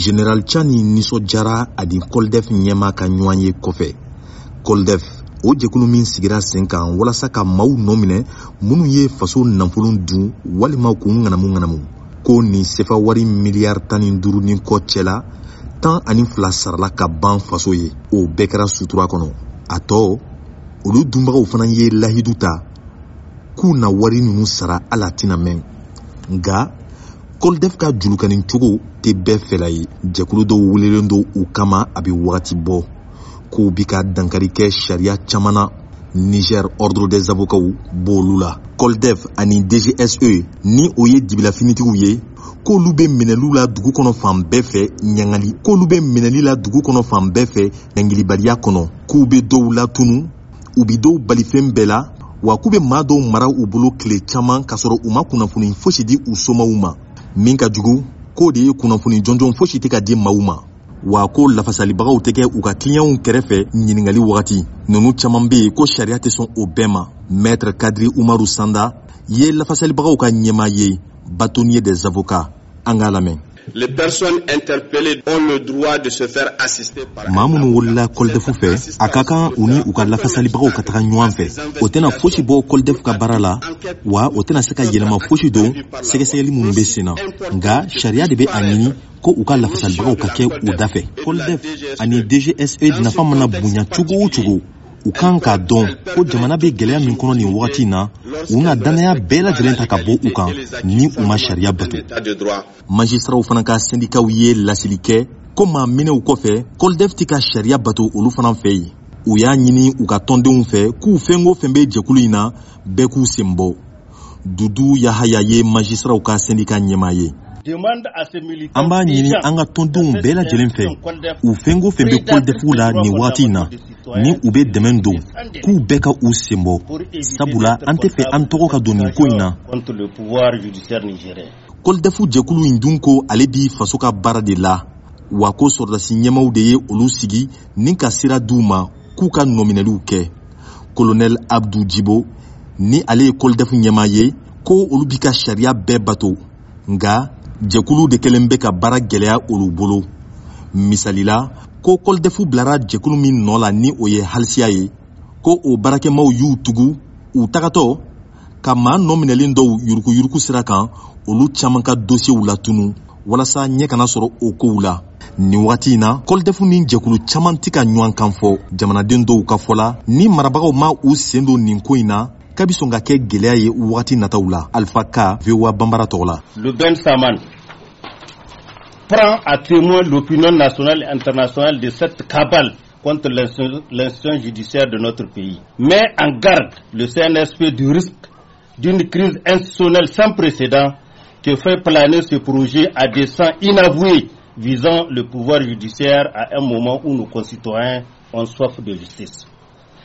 General Chani nisɔdiyara a ni Koldef ɲɛmaa ka ɲɔgɔn ye kɔfɛ. Koldef, o jɛkulu min sigira sen kan walasa ka maaw nɔ minɛ minnu ye faso nafolo dun walima k'u ŋanamu ŋanamu, ko nin sefa wari miliyari tan ni duuru ni kɔ cɛla, tan ani fila sarala ka ban faso ye. O bɛɛ kɛra sutura kɔnɔ. A tɔ, olu dunbagaw fana ye lahidu ta k'u na wari ninnu sara hali a tɛna mɛn. Nka, kɔlidɛf ka julukanin cogo tɛ bɛɛ fɛla ye jɛkulu dɔw welelen don u kama a bɛ wagati bɔ k'u bi ka dankari kɛ sariya caman na niger ordre des avocats b'olu la kɔlidɛf ani dgse ni o ye dibilafinitigiw ye k'olu bɛ minɛliw la dugu kɔnɔ fan bɛɛ fɛ ɲangali k'olu bɛ minɛli la dugu kɔnɔ fan bɛɛ fɛ ɲangilibaliya kɔnɔ k'u bɛ dɔw latunu u bi dɔw bali fɛn bɛɛ la wa k'u bɛ maa dɔw mara u bolo tile caman k'a sɔrɔ u ma kunnafoni fosi di u somaw ma min ka jugu k'o de ye kunnafoni jɔnjɔn fosi tɛ ka di maaw ma wa ko lafasalibagaw tɛ kɛ u ka kiliyanw kɛrɛfɛ ɲininkali wagati ninnu caman bɛ yen ko sariya tɛ sɔn o bɛɛ ma mɛtre kadiri umaru sanda ye lafasalibagaw ka ɲɛmaa ye bâtonnier des avocats an k'a lamɛn Les personnes interpellées ont le droit de se faire assister par maa minnu wulila kɔlidefu fɛ a ka kan u ni u ka lafasalibagaw ka taga ɲɔgɔn fɛ o tɛna fosi bɔ kɔlidefu ka baara la wa o tɛna se ka yɛlɛma fosi don sɛgɛsɛgɛli minnu bɛ sen na nka sariya de bɛ a ɲini ko u ka lafasalibagaw ka kɛ u da fɛ kɔlidɛf ani dgse nafa mana bonya cogo o cogo u kan k'a dɔn ko jamana bɛ gɛlɛya min kɔnɔ nin wagati in na u na dannaya bɛɛ lajɛlen ta ka bɔ u kan ni u ma sariya bato majisiraw fana ka sendikaw ye laseli kɛ ko maa minɛw kɔfɛ kɔlidɛf tɛ ka sariya bato olu fana fɛ yen u y'a ɲini u ka tɔndenw fɛ k'u fɛn o fɛn bɛ jɛkulu in na bɛɛ k'u sen bɔ dudu yahaya ye majisiraw ka sendika ɲɛmaa ye an b'a ɲini an ka tɔndenw bɛɛ lajɛlen fɛ u fɛnko fɛn bɛ kɔlidɛfuw la nin wagati in na ni u bɛ dɛmɛ don k'u bɛɛ ka u senbɔ sabula an tɛ fɛ an tɔgɔ ka don nin ko in na kɔlidɛfu jɛkulu in dun ko ale bi faso ka baara de la wa ko sɔrɔdasi ɲɛmaw de ye olu sigi ni ka sira di u ma k'u ka nɔminɛliw kɛ kolonɛli abdu jibo ni ale ye kolidɛfu ɲɛmaa ye ko olu bi ka sariya bɛɛ bato nka jɛkuluw de kɛlen bɛ ka baara gɛlɛya olu bolo misali la ko kolidɛfu bilara jɛkulu min nɔ la ni o ye halisiya ye ko o baarakɛmaw y'u tugu u tagatɔ ka maa nɔ minɛlen dɔw yurukuyuruku sira kan olu caman ka dosiyew latunu walasa ɲɛ kana sɔrɔ o kow la nin wagati in na kɔlidɛfu ni jɛkulu caman tɛ ka ɲɔgɔn kan fɔ jamanaden dɔw ka fɔ la ni marabagaw ma u sen don nin ko in na kabi sɔn ka kɛ gɛlɛya ye wagati nataw la alifa ka vowa banbara tɔgɔ la le ben saman prend à témoin l'opinion nationale et internationale de cette cabale contre l'institution judiciaire de notre pays, mais en garde le CNSP du risque d'une crise institutionnelle sans précédent que fait planer ce projet à des dessein inavoués visant le pouvoir judiciaire à un moment où nos concitoyens ont soif de justice.